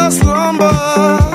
your slumber.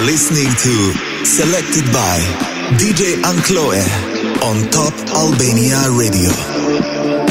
Listening to Selected by DJ Ankloe on Top Albania Radio.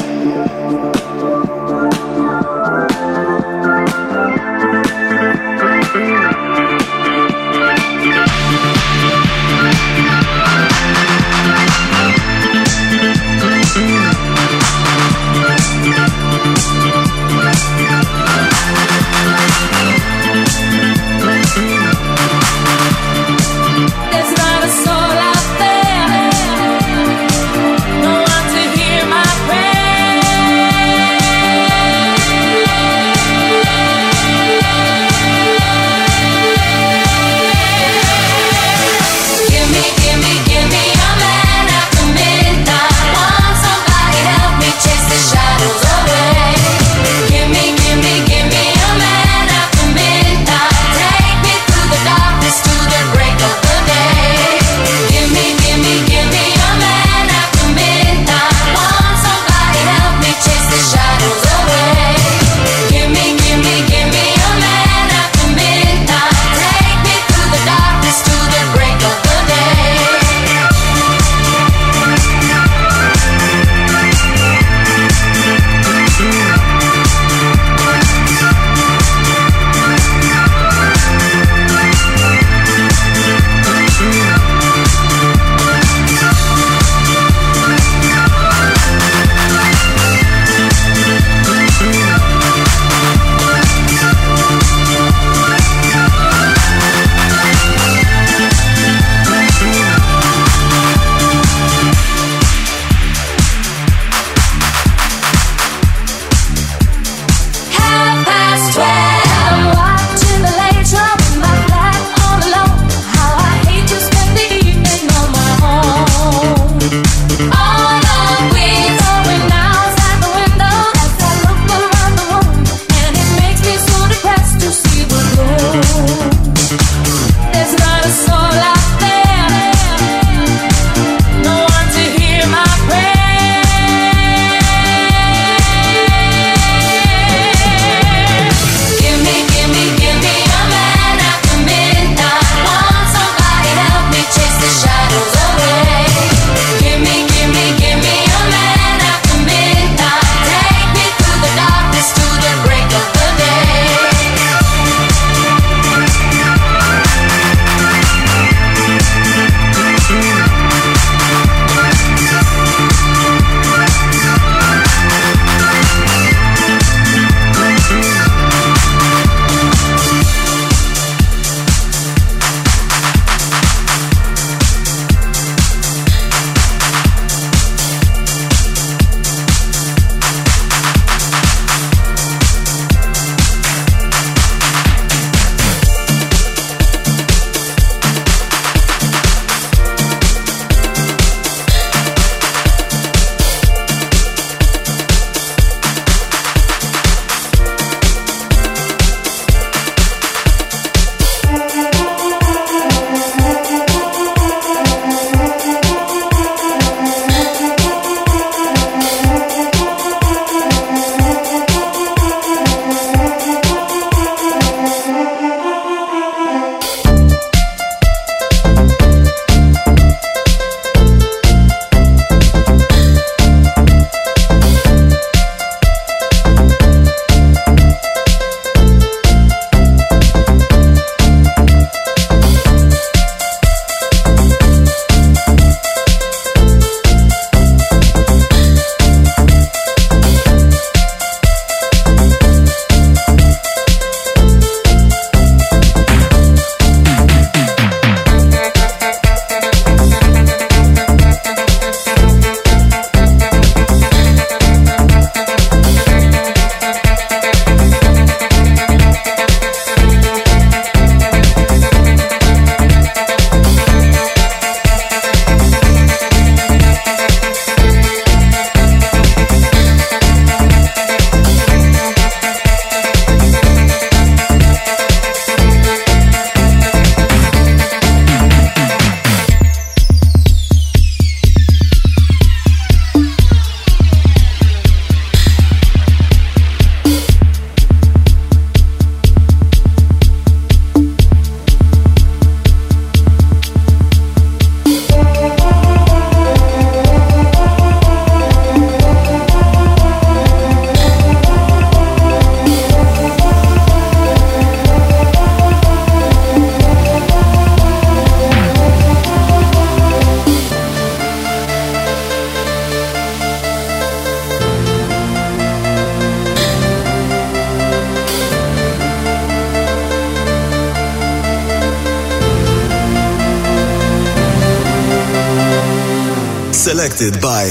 Selected by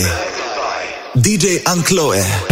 DJ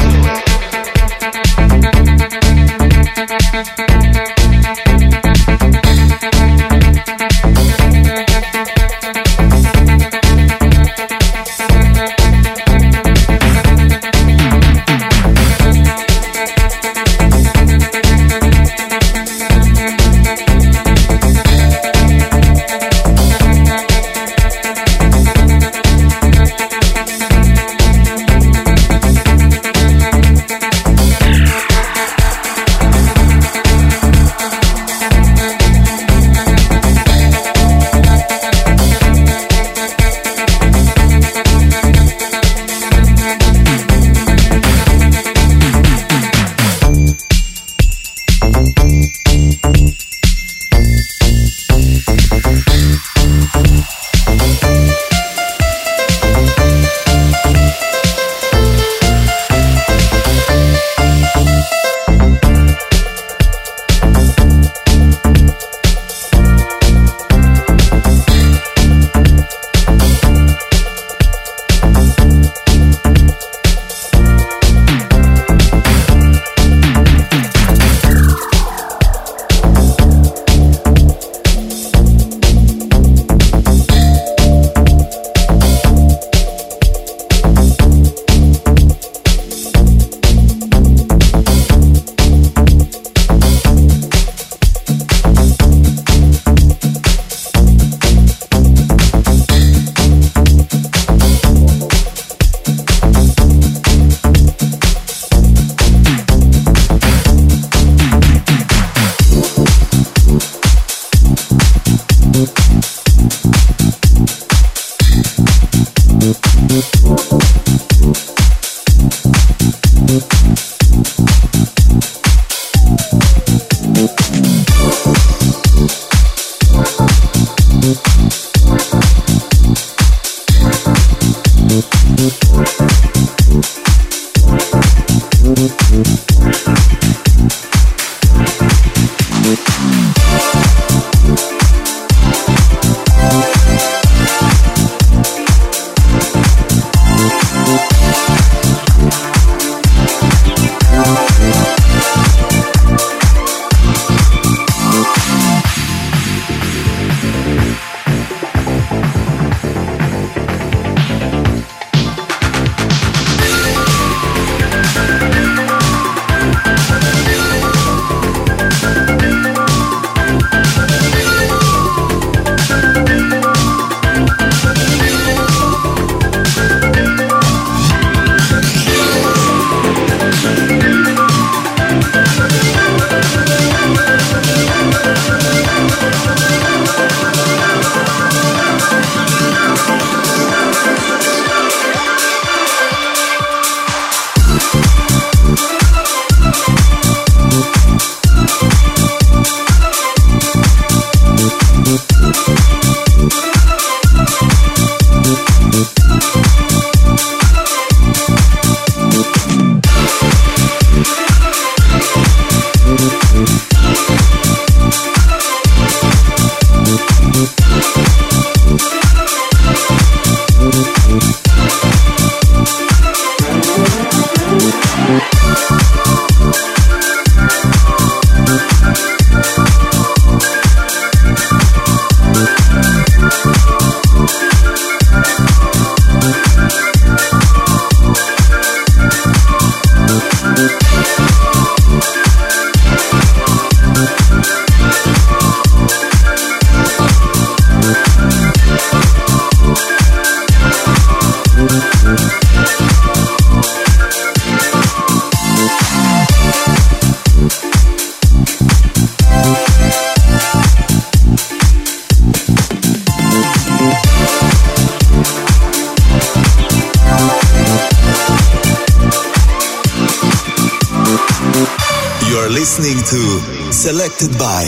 Ankloe. Selected by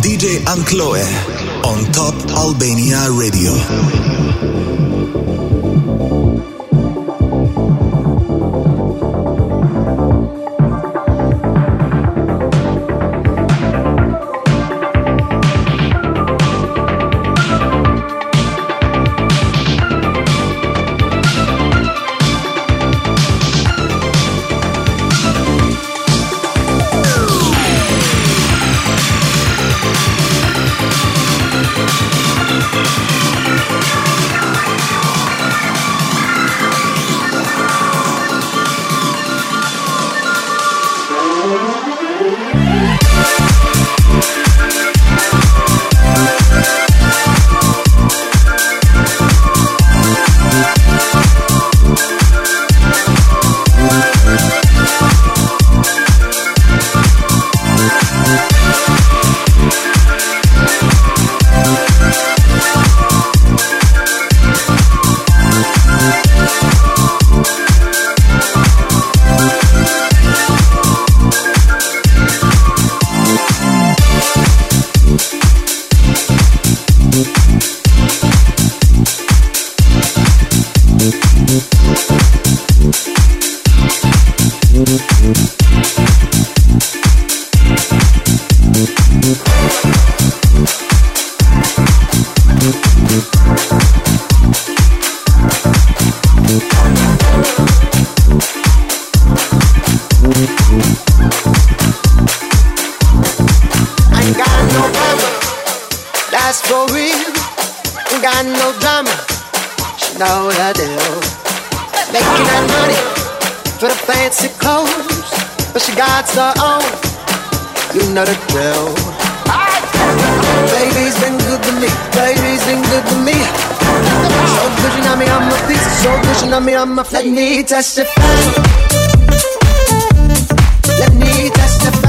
DJ Ankloe on Top Albania Radio. Got her own. You know the drill. Baby's been good to me. Baby's been good to me. So good you know me, I'm a piece. So good you know me, I'm a. flat. Let me testify. Let me testify.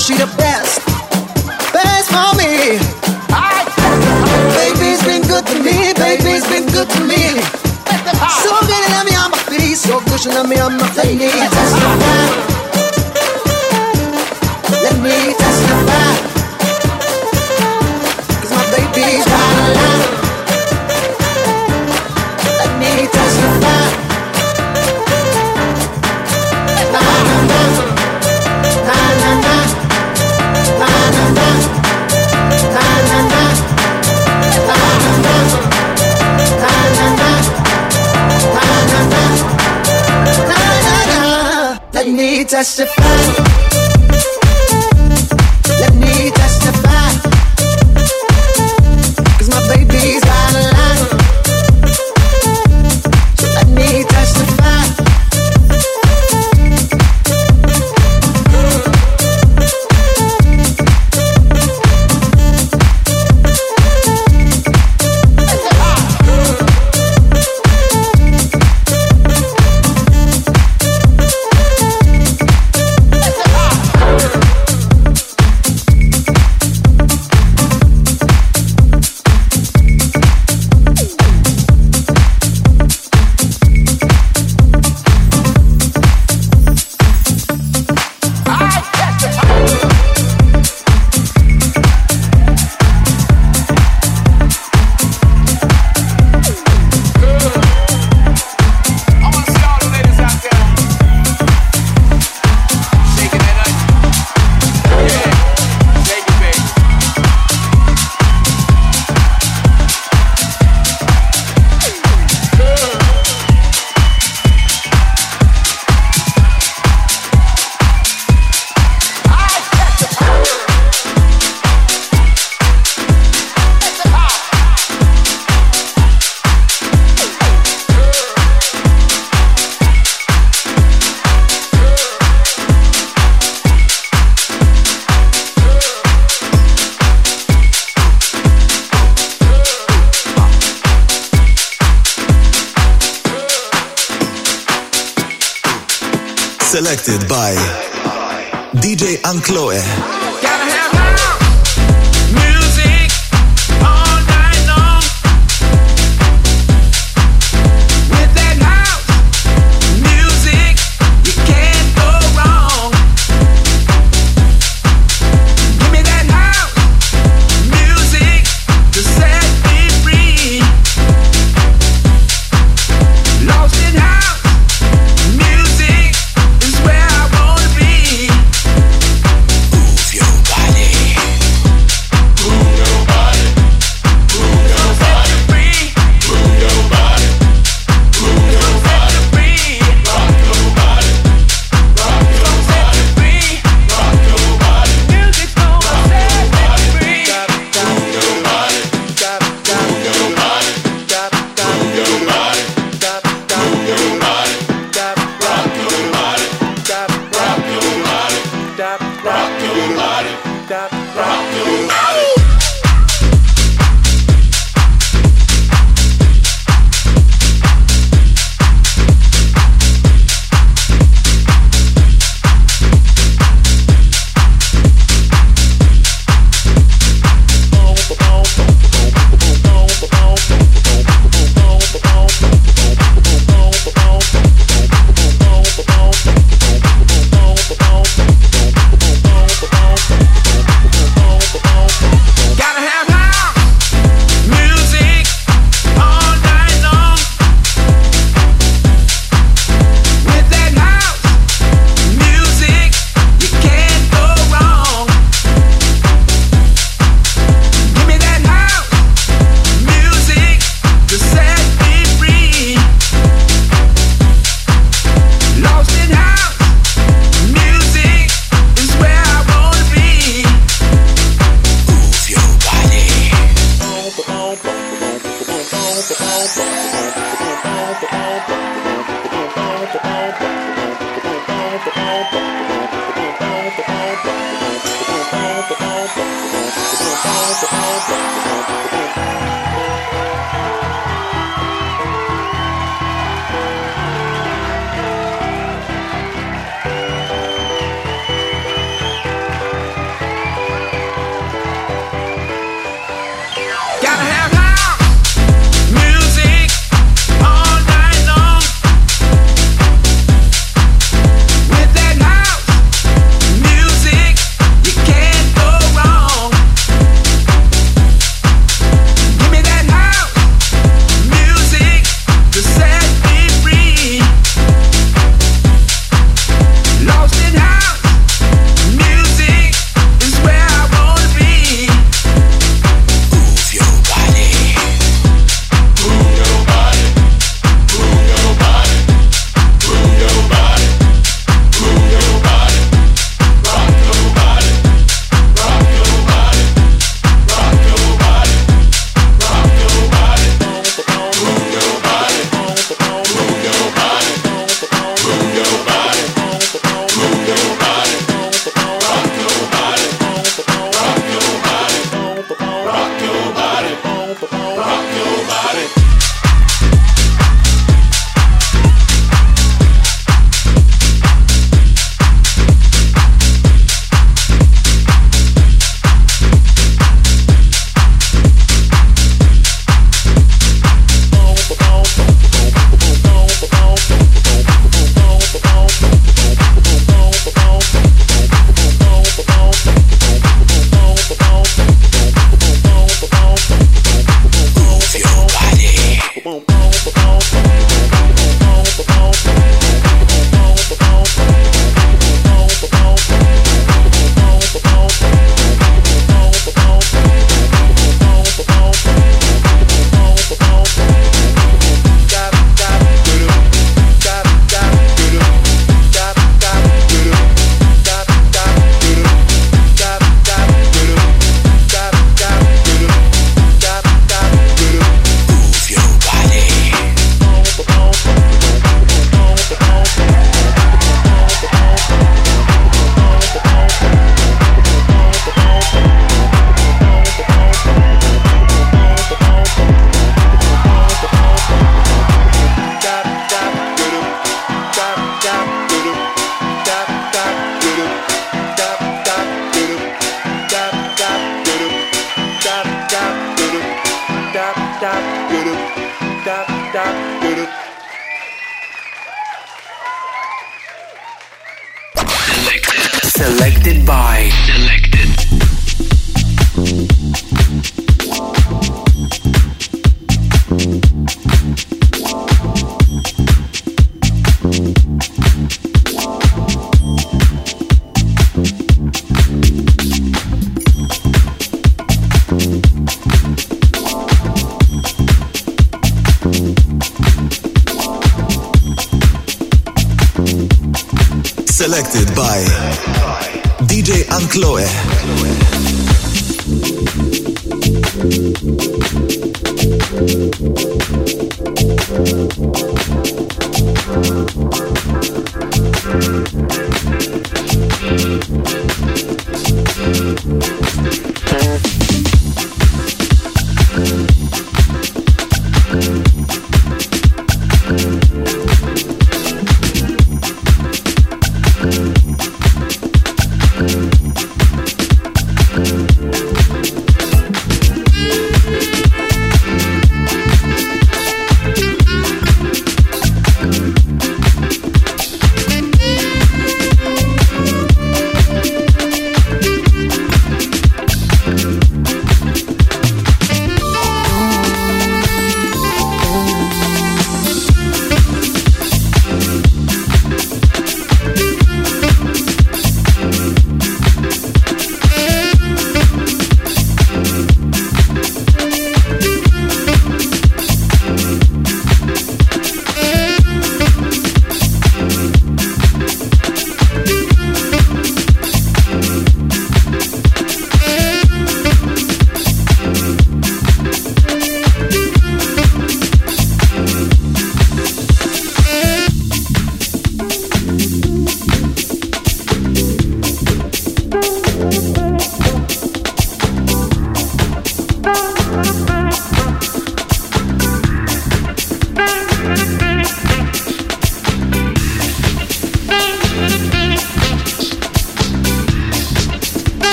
She the best, best for me. Baby's been good to me, baby's been good to me. So good to me on my feet, so good to me on my feet. Testify. Let me testify. Cause my baby's got a lot. Testify.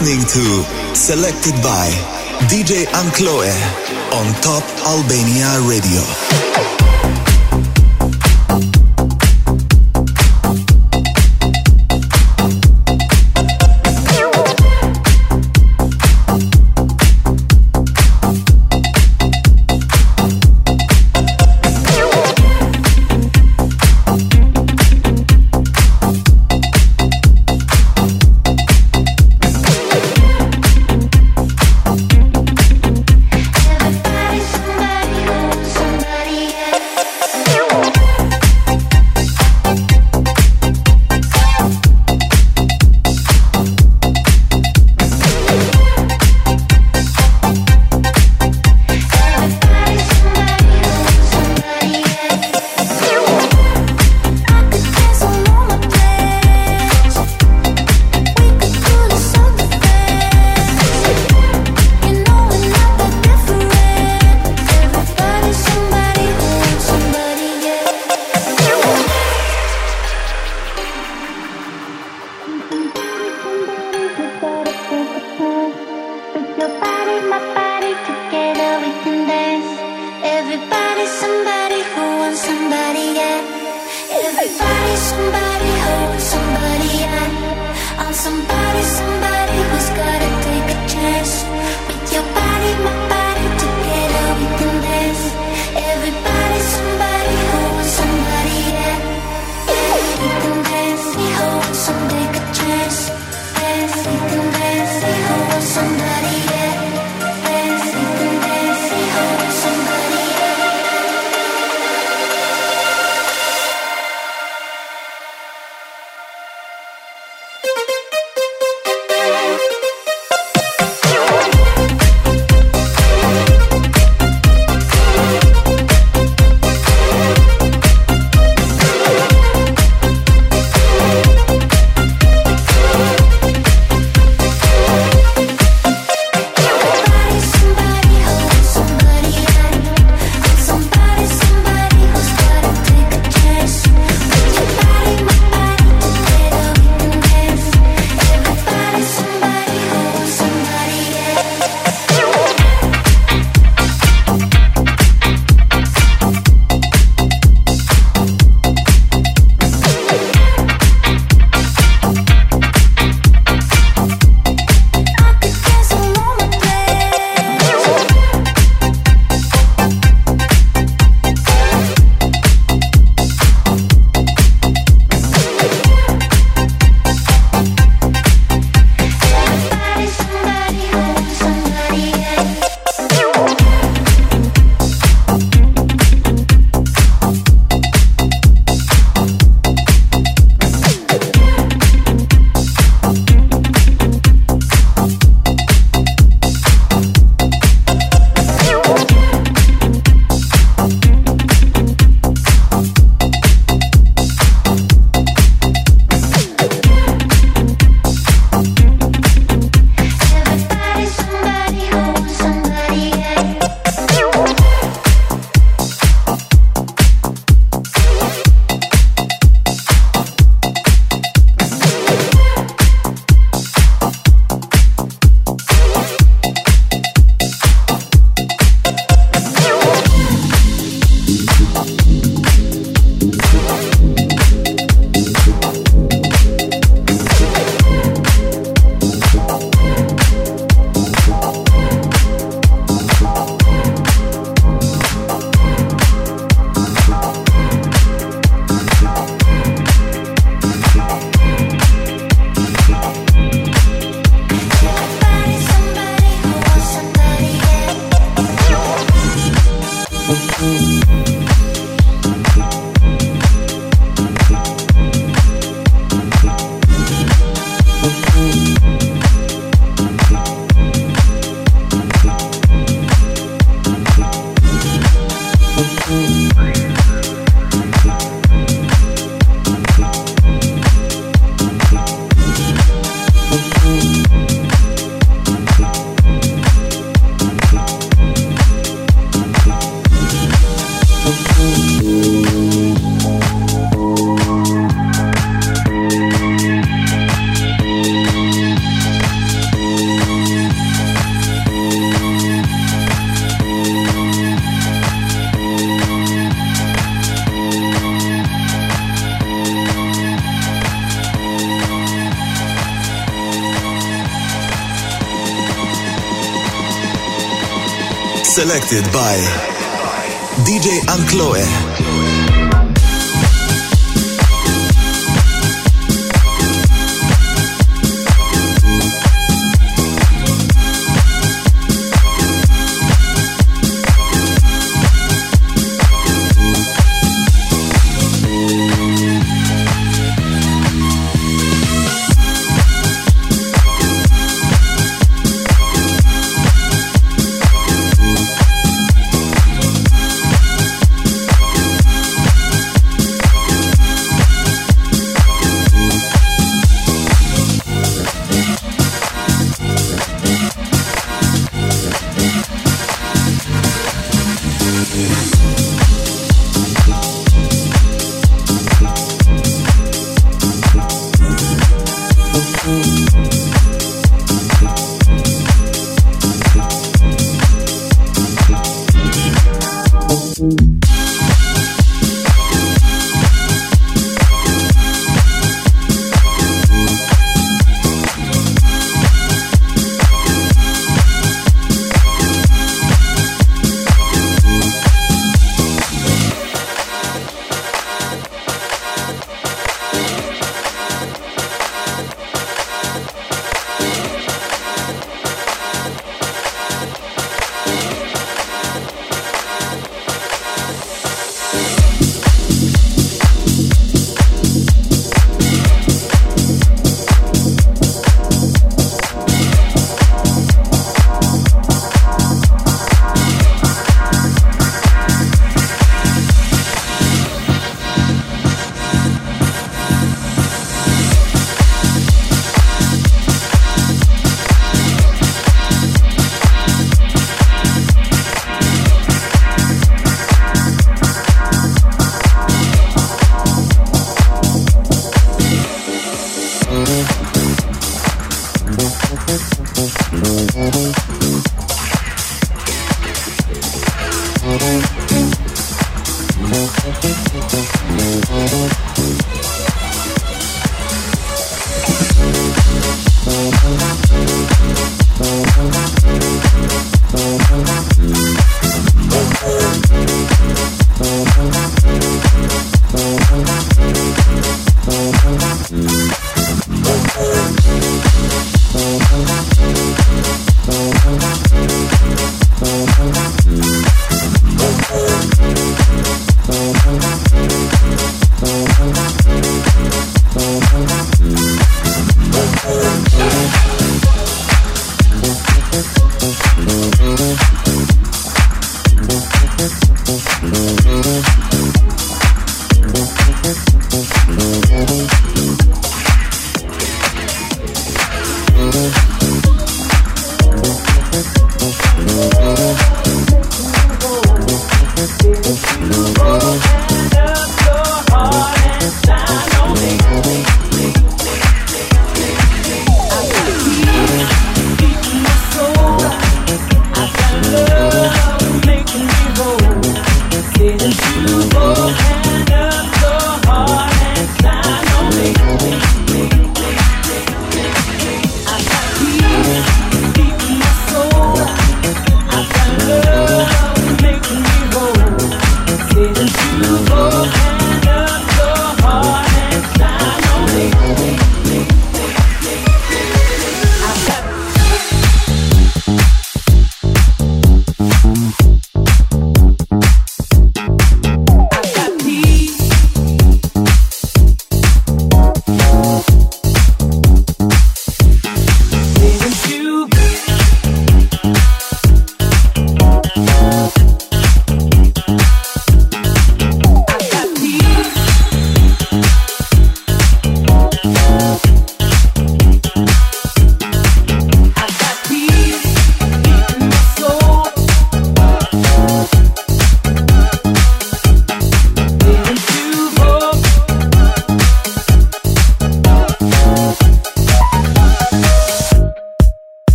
Listening to Selected by DJ Ankloe on Top Albania Radio. Selected by DJ Ankloe.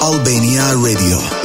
Albania Radio.